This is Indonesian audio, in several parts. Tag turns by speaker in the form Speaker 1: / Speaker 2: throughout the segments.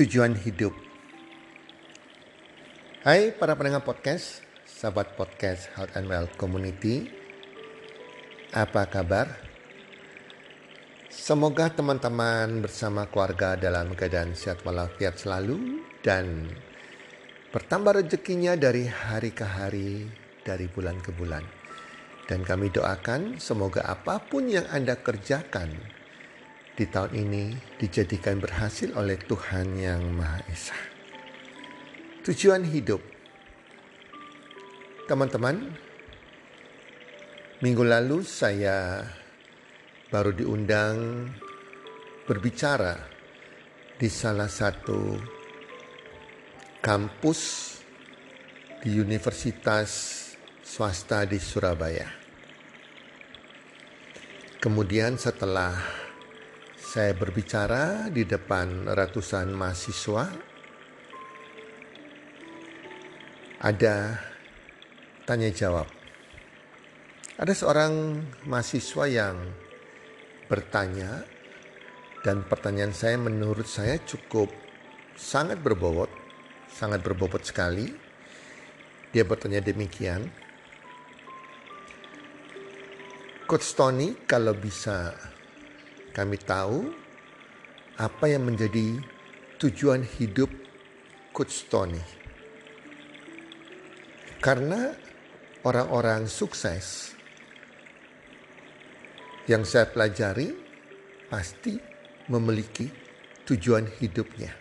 Speaker 1: tujuan hidup. Hai para pendengar podcast, sahabat podcast Health and Well Community. Apa kabar? Semoga teman-teman bersama keluarga dalam keadaan sehat walafiat selalu dan bertambah rezekinya dari hari ke hari, dari bulan ke bulan. Dan kami doakan semoga apa pun yang Anda kerjakan di tahun ini dijadikan berhasil oleh Tuhan Yang Maha Esa. Tujuan hidup. Teman-teman, minggu lalu saya baru diundang berbicara di salah satu kampus di universitas swasta di Surabaya. Kemudian setelah saya berbicara di depan ratusan mahasiswa. Ada tanya jawab. Ada seorang mahasiswa yang bertanya dan pertanyaan saya menurut saya cukup sangat berbobot, sangat berbobot sekali. Dia bertanya demikian. Coach Tony kalau bisa kami tahu apa yang menjadi tujuan hidup Coach Tony. Karena orang-orang sukses yang saya pelajari pasti memiliki tujuan hidupnya.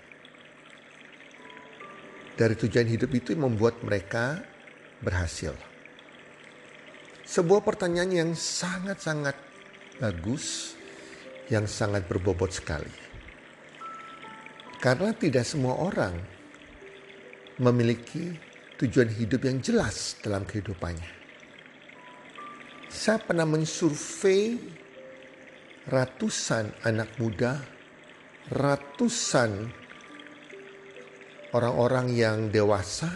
Speaker 1: Dari tujuan hidup itu membuat mereka berhasil. Sebuah pertanyaan yang sangat-sangat bagus yang sangat berbobot sekali. Karena tidak semua orang memiliki tujuan hidup yang jelas dalam kehidupannya. Saya pernah mensurvei ratusan anak muda, ratusan orang-orang yang dewasa,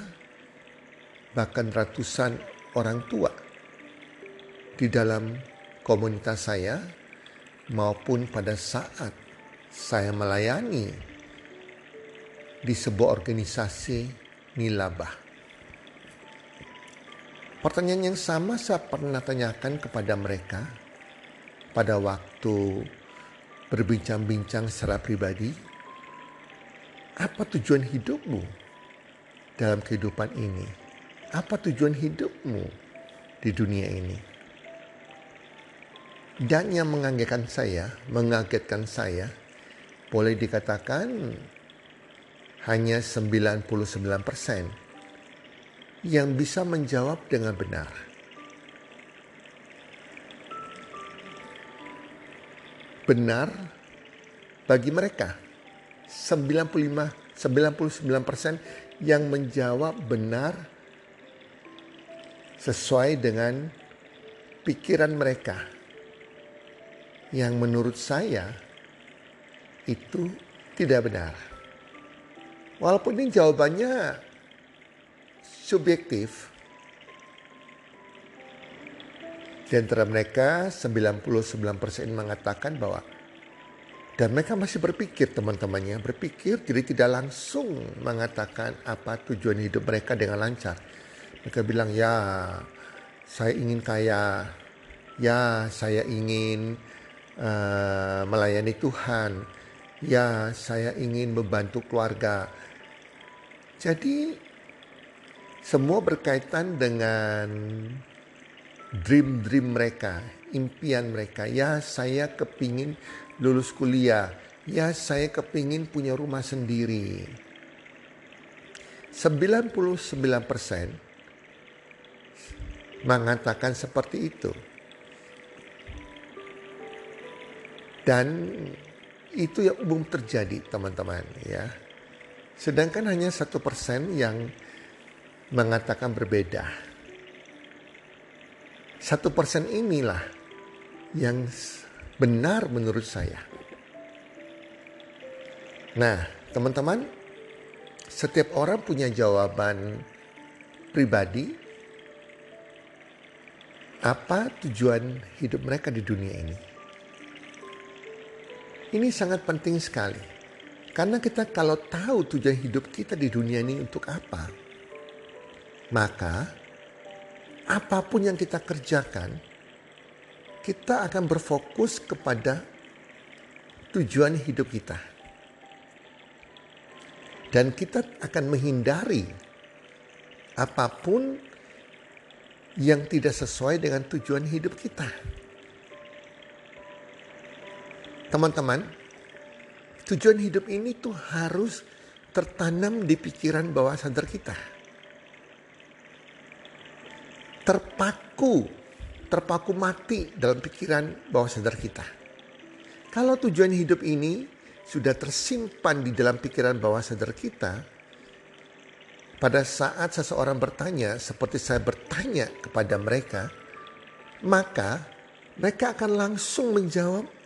Speaker 1: bahkan ratusan orang tua di dalam komunitas saya maupun pada saat saya melayani di sebuah organisasi nilabah. Pertanyaan yang sama saya pernah tanyakan kepada mereka pada waktu berbincang-bincang secara pribadi. Apa tujuan hidupmu dalam kehidupan ini? Apa tujuan hidupmu di dunia ini? Dan yang mengagetkan saya, mengagetkan saya, boleh dikatakan hanya 99% yang bisa menjawab dengan benar. Benar bagi mereka 95 99% yang menjawab benar sesuai dengan pikiran mereka yang menurut saya itu tidak benar. Walaupun ini jawabannya subjektif, di antara mereka 99% mengatakan bahwa dan mereka masih berpikir teman-temannya berpikir jadi tidak langsung mengatakan apa tujuan hidup mereka dengan lancar. Mereka bilang ya saya ingin kaya, ya saya ingin uh, melayani Tuhan. Ya, saya ingin membantu keluarga. Jadi semua berkaitan dengan dream-dream mereka, impian mereka. Ya, saya kepingin lulus kuliah. Ya, saya kepingin punya rumah sendiri. 99% mengatakan seperti itu. Dan itu yang umum terjadi teman-teman ya. Sedangkan hanya satu persen yang mengatakan berbeda. Satu persen inilah yang benar menurut saya. Nah, teman-teman, setiap orang punya jawaban pribadi apa tujuan hidup mereka di dunia ini. Ini sangat penting sekali. Karena kita kalau tahu tujuan hidup kita di dunia ini untuk apa, maka apa pun yang kita kerjakan, kita akan berfokus kepada tujuan hidup kita. Dan kita akan menghindari apa pun yang tidak sesuai dengan tujuan hidup kita. Teman-teman, tujuan hidup ini tuh harus tertanam di pikiran bawah sadar kita. Terpaku, terpaku mati dalam pikiran bawah sadar kita. Kalau tujuan hidup ini sudah tersimpan di dalam pikiran bawah sadar kita, pada saat seseorang bertanya, seperti saya bertanya kepada mereka, maka mereka akan langsung menjawab,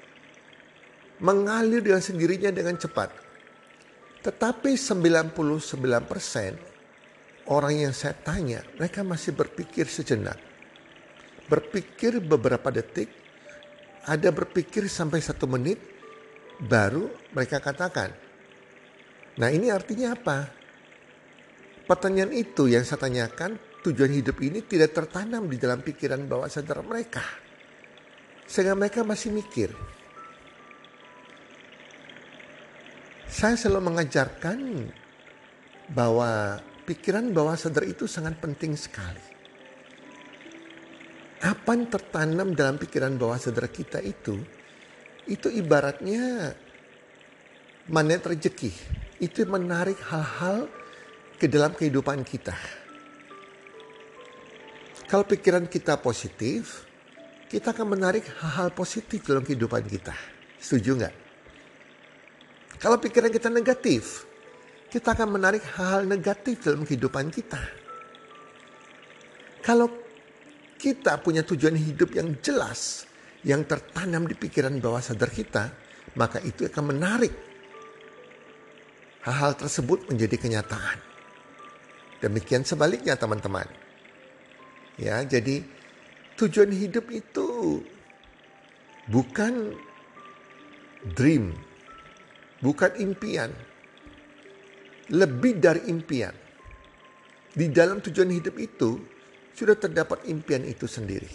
Speaker 1: mengalir dengan sendirinya dengan cepat. Tetapi 99% orang yang saya tanya, mereka masih berpikir sejenak. Berpikir beberapa detik, ada berpikir sampai satu menit, baru mereka katakan. Nah ini artinya apa? Pertanyaan itu yang saya tanyakan, tujuan hidup ini tidak tertanam di dalam pikiran bawah sadar mereka. Sehingga mereka masih mikir. Saya selalu mengajarkan bahwa pikiran bawah sadar itu sangat penting sekali. Apa yang tertanam dalam pikiran bawah sadar kita itu, itu ibaratnya magnet rezeki. Itu menarik hal-hal ke dalam kehidupan kita. Kalau pikiran kita positif, kita akan menarik hal-hal positif dalam kehidupan kita. Setuju nggak? Kalau pikiran kita negatif, kita akan menarik hal-hal negatif dalam kehidupan kita. Kalau kita punya tujuan hidup yang jelas, yang tertanam di pikiran bawah sadar kita, maka itu akan menarik hal-hal tersebut menjadi kenyataan. Demikian sebaliknya teman-teman. Ya, jadi tujuan hidup itu bukan dream, bukan impian. Lebih dari impian. Di dalam tujuan hidup itu sudah terdapat impian itu sendiri.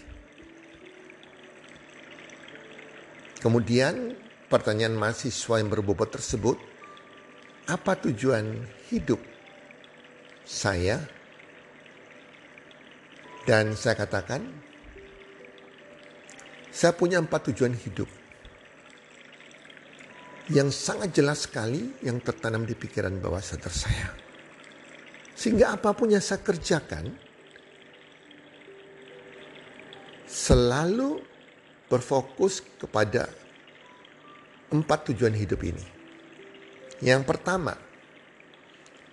Speaker 1: Kemudian pertanyaan mahasiswa yang berbobot tersebut, apa tujuan hidup saya dan saya katakan saya punya empat tujuan hidup yang sangat jelas sekali yang tertanam di pikiran bawah sadar saya. Sehingga apa pun yang saya kerjakan selalu berfokus kepada empat tujuan hidup ini. Yang pertama,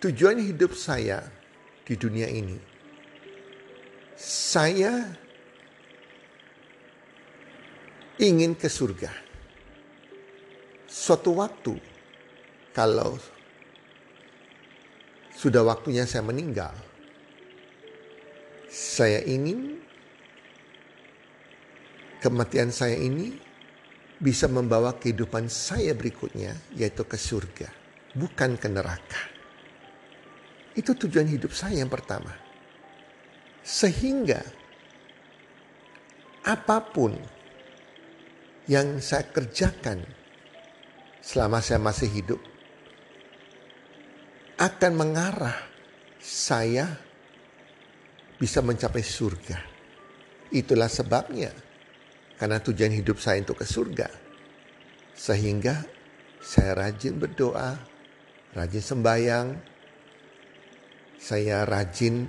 Speaker 1: tujuan hidup saya di dunia ini, saya ingin ke surga. Suatu waktu, kalau sudah waktunya saya meninggal, saya ingin kematian saya ini bisa membawa kehidupan saya berikutnya, yaitu ke surga, bukan ke neraka. Itu tujuan hidup saya yang pertama. Sehingga apa pun yang saya kerjakan selama saya masih hidup akan mengarah saya bisa mencapai surga. Itulah sebabnya karena tujuan hidup saya untuk ke surga. Sehingga saya rajin berdoa, rajin sembahyang, saya rajin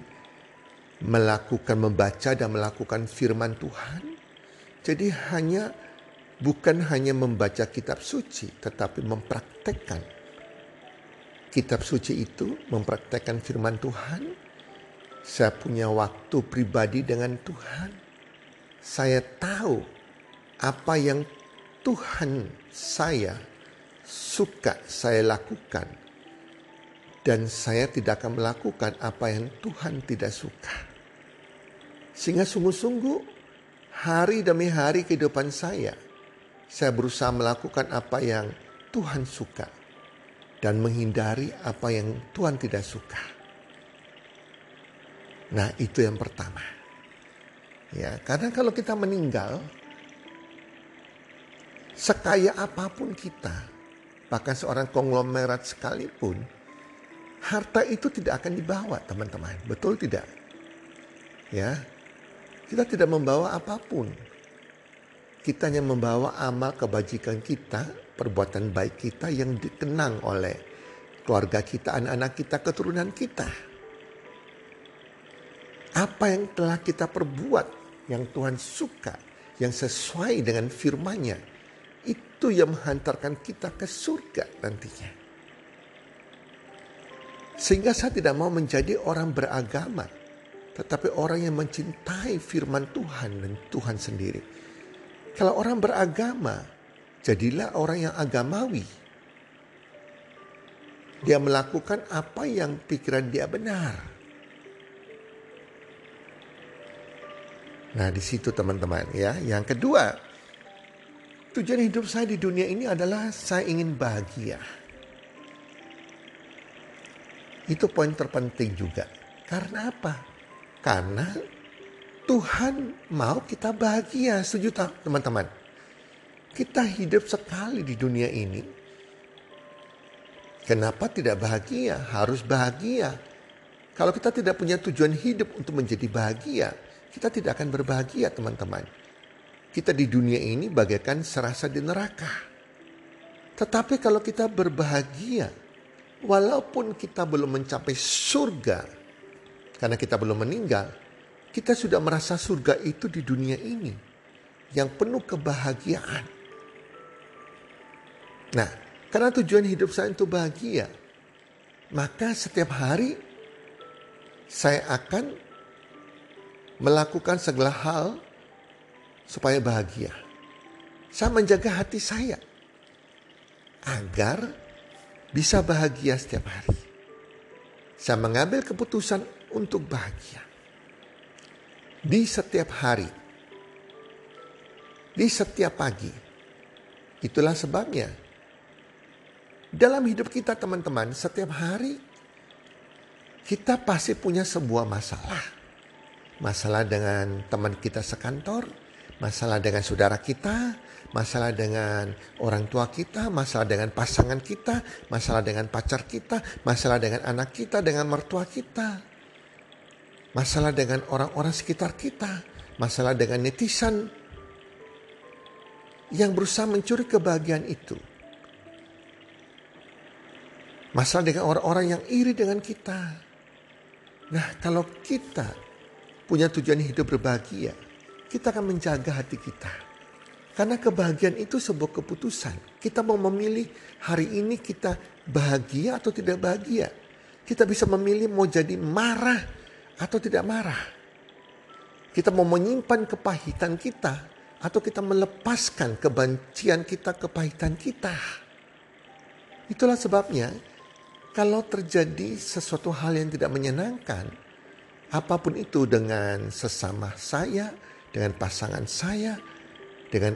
Speaker 1: melakukan membaca dan melakukan firman Tuhan. Jadi hanya bukan hanya membaca kitab suci tetapi mempraktekkan kitab suci itu, mempraktekkan firman Tuhan. Saya punya waktu pribadi dengan Tuhan. Saya tahu apa yang Tuhan saya suka saya lakukan dan saya tidak akan melakukan apa yang Tuhan tidak suka. Sehingga sungguh-sungguh hari demi hari kehidupan saya, saya berusaha melakukan apa yang Tuhan suka. dan menghindari apa yang Tuhan tidak suka. Nah, itu yang pertama. Ya, karena kalau kita meninggal sekaya apa pun kita, bahkan seorang konglomerat sekalipun, harta itu tidak akan dibawa, teman-teman. Betul tidak? Ya. Kita tidak membawa apa pun. Kita hanya membawa amal kebajikan kita, perbuatan baik kita yang dikenang oleh keluarga kita, anak-anak kita, keturunan kita. Apa yang telah kita perbuat yang Tuhan suka, yang sesuai dengan firman-Nya, itu yang menghantarkan kita ke surga nantinya. Sehingga saya tidak mau menjadi orang beragama, tetapi orang yang mencintai firman Tuhan dan Tuhan sendiri. Kalau orang beragama, jadilah orang yang agamawi. Dia melakukan apa yang pikiran dia benar. Nah, di situ teman-teman ya. Yang kedua, tujuan hidup saya di dunia ini adalah saya ingin bahagia. Itu poin terpenting juga. Karena apa? Karena Tuhan mau kita bahagia. Setuju tak teman-teman? Kita hidup sekali di dunia ini. Kenapa tidak bahagia? Harus bahagia. Kalau kita tidak punya tujuan hidup untuk menjadi bahagia, kita tidak akan berbahagia teman-teman. Kita di dunia ini bagaikan serasa di neraka. Tetapi kalau kita berbahagia, walaupun kita belum mencapai surga, karena kita belum meninggal, kita sudah merasa surga itu di dunia ini yang penuh kebahagiaan. Nah, karena tujuan hidup saya itu bahagia, maka setiap hari saya akan melakukan segala hal supaya bahagia. Saya menjaga hati saya agar bisa bahagia setiap hari. Saya mengambil keputusan untuk bahagia. Di setiap hari. Di setiap pagi. Itulah sebabnya. Dalam hidup kita teman-teman, setiap hari kita pasti punya sebuah masalah. Masalah dengan teman kita sekantor, masalah dengan saudara kita, masalah dengan orang tua kita, masalah dengan pasangan kita, masalah dengan pacar kita, masalah dengan anak kita, dengan mertua kita masalah dengan orang-orang sekitar kita, masalah dengan netizen yang berusaha mencuri kebahagiaan itu. Masalah dengan orang-orang yang iri dengan kita. Nah, kalau kita punya tujuan hidup berbahagia, kita akan menjaga hati kita. Karena kebahagiaan itu sebuah keputusan. Kita mau memilih hari ini kita bahagia atau tidak bahagia. Kita bisa memilih mau jadi marah atau tidak marah. Kita mau menyimpan kepahitan kita atau kita melepaskan kebencian kita, kepahitan kita. Itulah sebabnya kalau terjadi sesuatu hal yang tidak menyenangkan, apa pun itu dengan sesama saya, dengan pasangan saya, dengan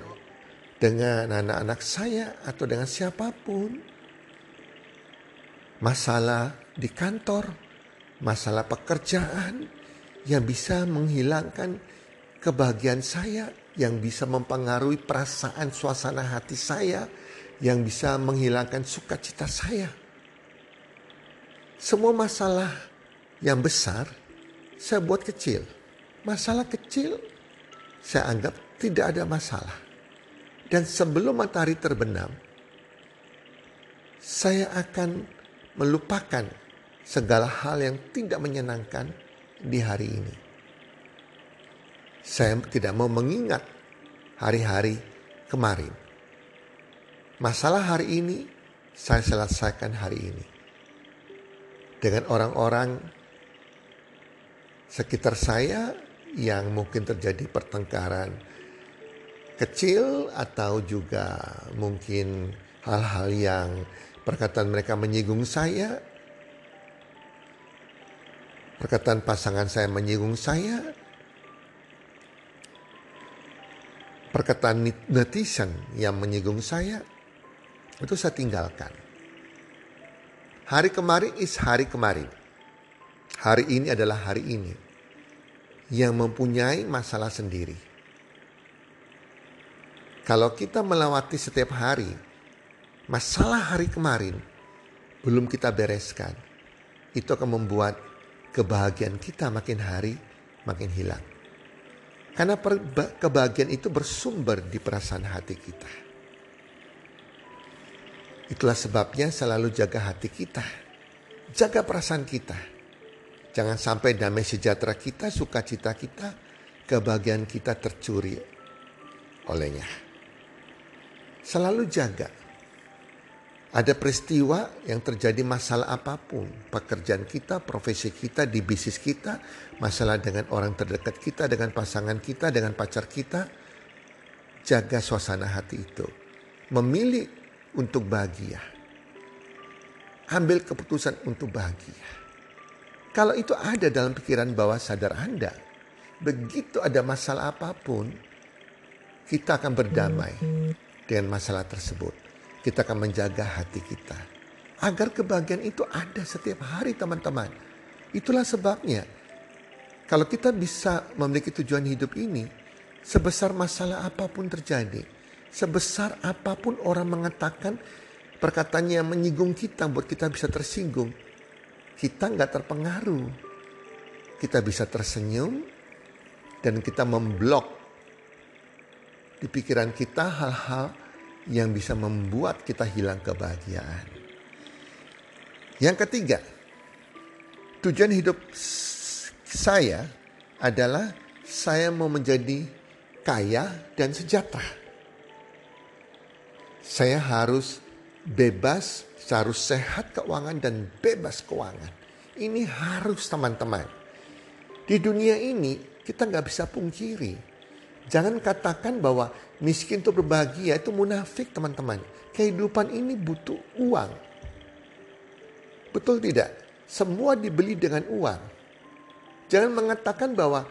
Speaker 1: dengan anak-anak saya atau dengan siapa pun, masalah di kantor, masalah pekerjaan yang bisa menghilangkan kebahagiaan saya, yang bisa mempengaruhi perasaan suasana hati saya, yang bisa menghilangkan sukacita saya. Semua masalah yang besar saya buat kecil. Masalah kecil saya anggap tidak ada masalah. Dan sebelum matahari terbenam, saya akan melupakan segala hal yang tidak menyenangkan di hari ini. Saya tidak mau mengingat hari-hari kemarin. Masalah hari ini saya selesaikan hari ini. Dengan orang-orang sekitar saya yang mungkin terjadi pertengkaran kecil atau juga mungkin hal-hal yang perkataan mereka menyinggung saya, perkataan pasangan saya menyinggung saya, perkataan netizen yang menyinggung saya, itu saya tinggalkan. Hari kemarin is hari kemarin. Hari ini adalah hari ini yang mempunyai masalah sendiri. Kalau kita melewati setiap hari, masalah hari kemarin belum kita bereskan, itu akan membuat kebahagiaan kita makin hari makin hilang. Karena kebahagiaan itu bersumber di perasaan hati kita. Itulah sebabnya selalu jaga hati kita. Jaga perasaan kita. Jangan sampai damai sejahtera kita, sukacita kita, kebahagiaan kita tercuri olehnya. Selalu jaga. Ada peristiwa yang terjadi masalah apa pun, pekerjaan kita, profesi kita, di bisnis kita, masalah dengan orang terdekat kita, dengan pasangan kita, dengan pacar kita, jaga suasana hati itu. Memilih untuk bahagia. Ambil keputusan untuk bahagia. Kalau itu ada dalam pikiran bawah sadar Anda, begitu ada masalah apa pun, kita akan berdamai dengan masalah tersebut kita akan menjaga hati kita. Agar kebahagiaan itu ada setiap hari teman-teman. Itulah sebabnya kalau kita bisa memiliki tujuan hidup ini, sebesar masalah apa pun terjadi, sebesar apa pun orang mengatakan perkataannya menyinggung kita, buat kita bisa tersinggung, kita nggak terpengaruh. Kita bisa tersenyum dan kita memblok di pikiran kita hal-hal yang bisa membuat kita hilang kebahagiaan. Yang ketiga, tujuan hidup saya adalah saya mau menjadi kaya dan sejahtera. Saya harus bebas, harus sehat keuangan dan bebas keuangan. Ini harus teman-teman. Di dunia ini kita nggak bisa pungkiri Jangan katakan bahwa miskin untuk berbahagia itu munafik teman-teman. Kehidupan ini butuh uang. Betul tidak? Semua dibeli dengan uang. Jangan mengatakan bahwa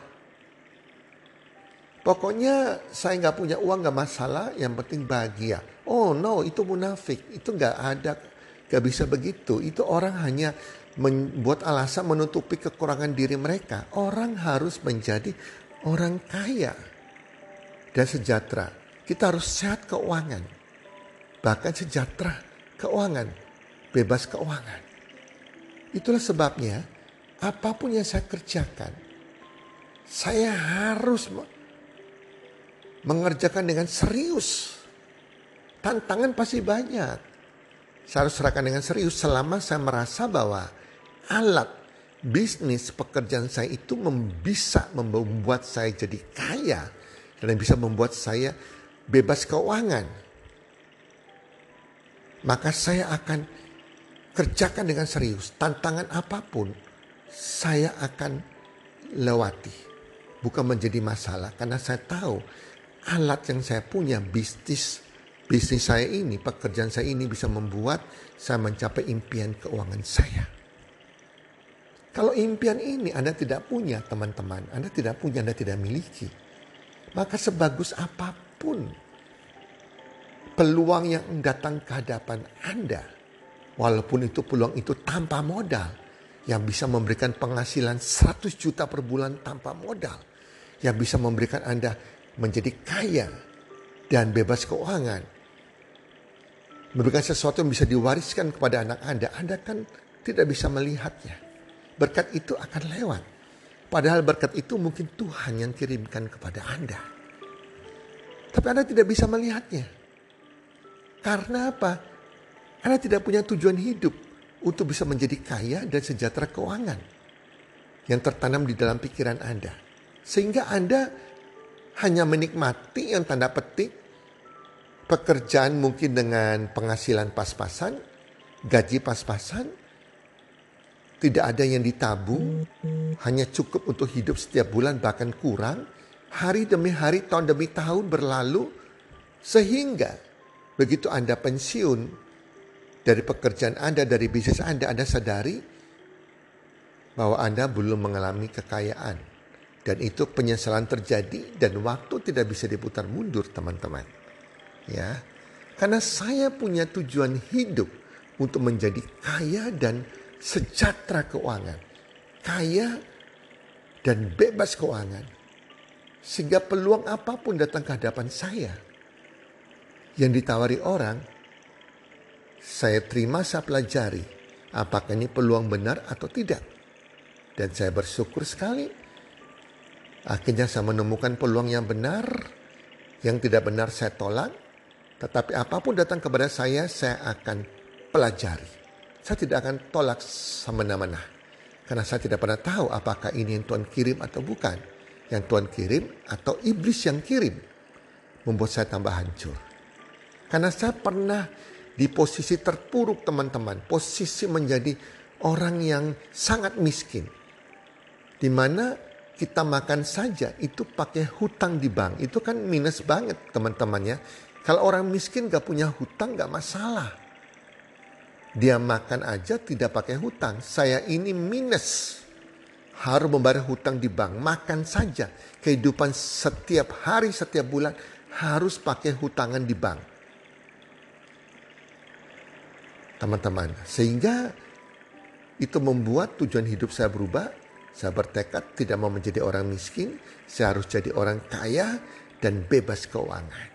Speaker 1: pokoknya saya nggak punya uang nggak masalah, yang penting bahagia. Oh no, itu munafik. Itu nggak ada, nggak bisa begitu. Itu orang hanya membuat alasan menutupi kekurangan diri mereka. Orang harus menjadi orang kaya dan sejahtera. Kita harus sehat keuangan. Bahkan sejahtera keuangan. Bebas keuangan. Itulah sebabnya apa pun yang saya kerjakan. Saya harus mengerjakan dengan serius. Tantangan pasti banyak. Saya harus serahkan dengan serius selama saya merasa bahwa alat bisnis pekerjaan saya itu bisa membuat saya jadi kaya dan yang bisa membuat saya bebas keuangan. Maka saya akan kerjakan dengan serius. Tantangan apa pun saya akan lewati. Bukan menjadi masalah karena saya tahu alat yang saya punya bisnis bisnis saya ini, pekerjaan saya ini bisa membuat saya mencapai impian keuangan saya. Kalau impian ini Anda tidak punya, teman-teman, Anda tidak punya, Anda tidak miliki maka sebagus apa pun peluang yang datang ke hadapan Anda, walaupun itu peluang itu tanpa modal, yang bisa memberikan penghasilan 100 juta per bulan tanpa modal, yang bisa memberikan Anda menjadi kaya dan bebas keuangan, memberikan sesuatu yang bisa diwariskan kepada anak Anda, Anda kan tidak bisa melihatnya. Berkat itu akan lewat. Padahal berkat itu mungkin Tuhan yang kirimkan kepada Anda. Tapi Anda tidak bisa melihatnya. Karena apa? Anda tidak punya tujuan hidup untuk bisa menjadi kaya dan sejahtera keuangan yang tertanam di dalam pikiran Anda. Sehingga Anda hanya menikmati yang tanda petik pekerjaan mungkin dengan penghasilan pas-pasan, gaji pas-pasan, tidak ada yang ditabung, hanya cukup untuk hidup setiap bulan bahkan kurang. Hari demi hari, tahun demi tahun berlalu sehingga begitu Anda pensiun dari pekerjaan Anda, dari bisnis Anda, Anda sadari bahwa Anda belum mengalami kekayaan. Dan itu penyesalan terjadi dan waktu tidak bisa diputar mundur teman-teman. Ya. Karena saya punya tujuan hidup untuk menjadi kaya dan sejahtera keuangan. Kaya dan bebas keuangan. Sehingga peluang apa pun datang ke hadapan saya. Yang ditawari orang, saya terima, saya pelajari. Apakah ini peluang benar atau tidak. Dan saya bersyukur sekali. Akhirnya saya menemukan peluang yang benar. Yang tidak benar saya tolak. Tetapi apa pun datang kepada saya, saya akan pelajari. Saya tidak akan tolak semena-mena. Karena saya tidak pernah tahu apakah ini yang Tuhan kirim atau bukan. Yang Tuhan kirim atau iblis yang kirim. Membuat saya tambah hancur. Karena saya pernah di posisi terpuruk teman-teman. Posisi menjadi orang yang sangat miskin. Di mana kita makan saja itu pakai hutang di bank. Itu kan minus banget teman-temannya. Kalau orang miskin gak punya hutang gak masalah. Dia makan aja tidak pakai hutang. Saya ini minus. Harus membayar hutang di bank. Makan saja. Kehidupan setiap hari, setiap bulan harus pakai hutangan di bank. Teman-teman, sehingga itu membuat tujuan hidup saya berubah. Saya bertekad tidak mau menjadi orang miskin. Saya harus jadi orang kaya dan bebas keuangan.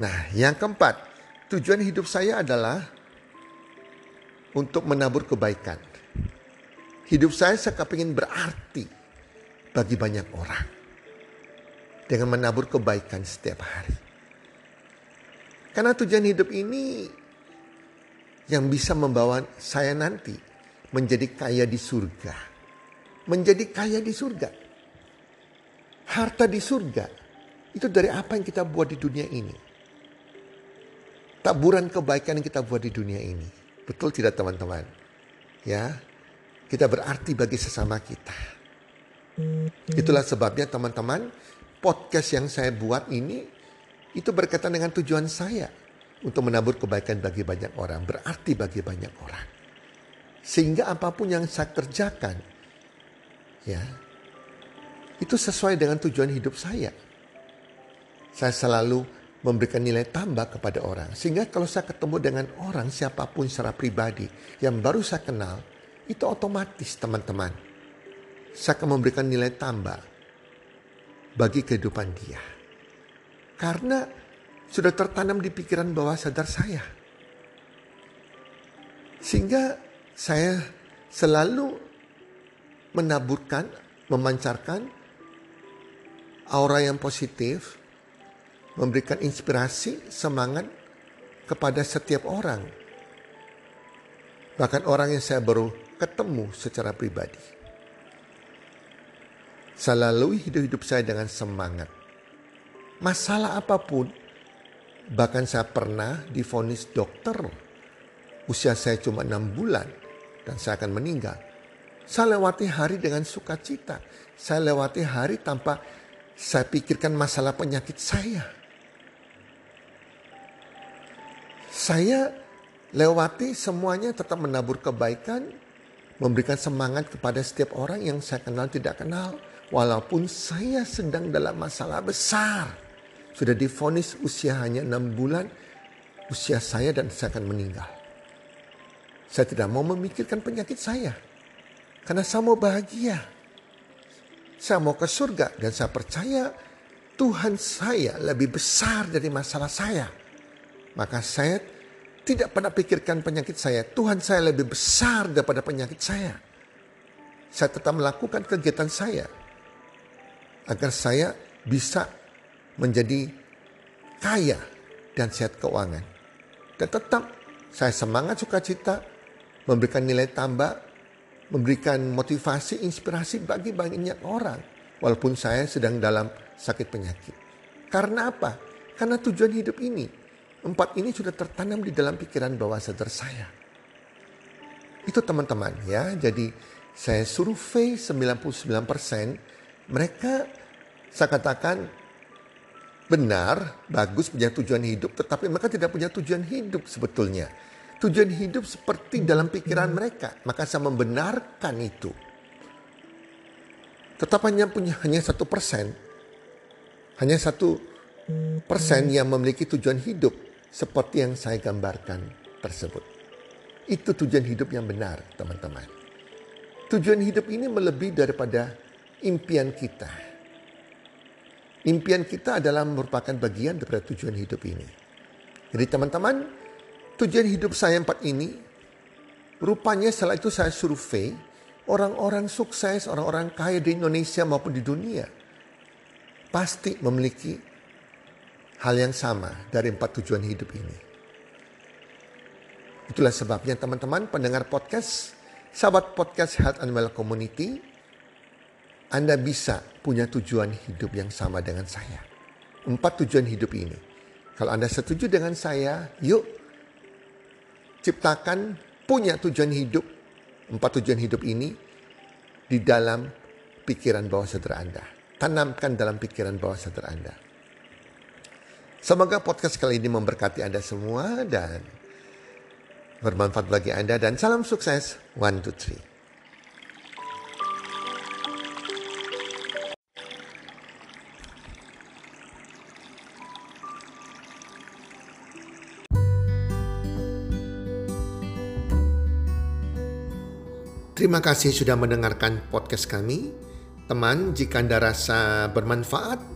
Speaker 1: Nah, yang keempat, tujuan hidup saya adalah untuk menabur kebaikan. Hidup saya saya kepingin berarti bagi banyak orang. Dengan menabur kebaikan setiap hari. Karena tujuan hidup ini yang bisa membawa saya nanti menjadi kaya di surga. Menjadi kaya di surga. Harta di surga. Itu dari apa yang kita buat di dunia ini. Taburan kebaikan yang kita buat di dunia ini Betul tidak teman-teman? Ya, kita berarti bagi sesama kita. Itulah sebabnya teman-teman, podcast yang saya buat ini itu berkaitan dengan tujuan saya untuk menabur kebaikan bagi banyak orang, berarti bagi banyak orang. Sehingga apa pun yang saya kerjakan, ya, itu sesuai dengan tujuan hidup saya. Saya selalu memberikan nilai tambah kepada orang. Sehingga kalau saya ketemu dengan orang siapa pun secara pribadi yang baru saya kenal, itu otomatis teman-teman. Saya akan memberikan nilai tambah bagi kehidupan dia. Karena sudah tertanam di pikiran bawah sadar saya. Sehingga saya selalu menaburkan, memancarkan aura yang positif memberikan inspirasi, semangat kepada setiap orang. Bahkan orang yang saya baru ketemu secara pribadi. Saya lalui hidup-hidup saya dengan semangat. Masalah apa pun, bahkan saya pernah difonis dokter. Usia saya cuma enam bulan dan saya akan meninggal. Saya lewati hari dengan sukacita. Saya lewati hari tanpa saya pikirkan masalah penyakit saya. Saya lewati semuanya tetap menabur kebaikan, memberikan semangat kepada setiap orang yang saya kenal tidak kenal. Walaupun saya sedang dalam masalah besar. Sudah difonis usia hanya enam bulan, usia saya dan saya akan meninggal. Saya tidak mau memikirkan penyakit saya. Karena saya mau bahagia. Saya mau ke surga dan saya percaya Tuhan saya lebih besar dari masalah saya maka saya tidak pernah pikirkan penyakit saya. Tuhan saya lebih besar daripada penyakit saya. Saya tetap melakukan kegiatan saya. Agar saya bisa menjadi kaya dan sehat keuangan. Dan tetap saya semangat sukacita, memberikan nilai tambah, memberikan motivasi, inspirasi bagi banyak orang. Walaupun saya sedang dalam sakit penyakit. Karena apa? Karena tujuan hidup ini Empat ini sudah tertanam di dalam pikiran bawah sadar saya. Itu teman-teman ya. Jadi saya survei 99% mereka saya katakan benar, bagus punya tujuan hidup, tetapi mereka tidak punya tujuan hidup sebetulnya. Tujuan hidup seperti dalam pikiran mereka, maka saya membenarkan itu. Tetap hanya punya hanya satu persen, hanya satu persen yang memiliki tujuan hidup seperti yang saya gambarkan tersebut. Itu tujuan hidup yang benar, teman-teman. Tujuan hidup ini melebihi daripada impian kita. Impian kita adalah merupakan bagian daripada tujuan hidup ini. Jadi teman-teman, tujuan hidup saya empat ini, rupanya setelah itu saya survei, orang-orang sukses, orang-orang kaya di Indonesia maupun di dunia, pasti memiliki hal yang sama dari empat tujuan hidup ini. Itulah sebabnya teman-teman pendengar podcast, sahabat podcast Health and Well Community, Anda bisa punya tujuan hidup yang sama dengan saya. Empat tujuan hidup ini. Kalau Anda setuju dengan saya, yuk ciptakan punya tujuan hidup, empat tujuan hidup ini di dalam pikiran bawah sadar Anda. Tanamkan dalam pikiran bawah sadar Anda. Semoga podcast kali ini memberkati Anda semua dan bermanfaat bagi Anda dan salam sukses. One, two, three. Terima kasih sudah mendengarkan podcast kami. Teman, jika Anda rasa bermanfaat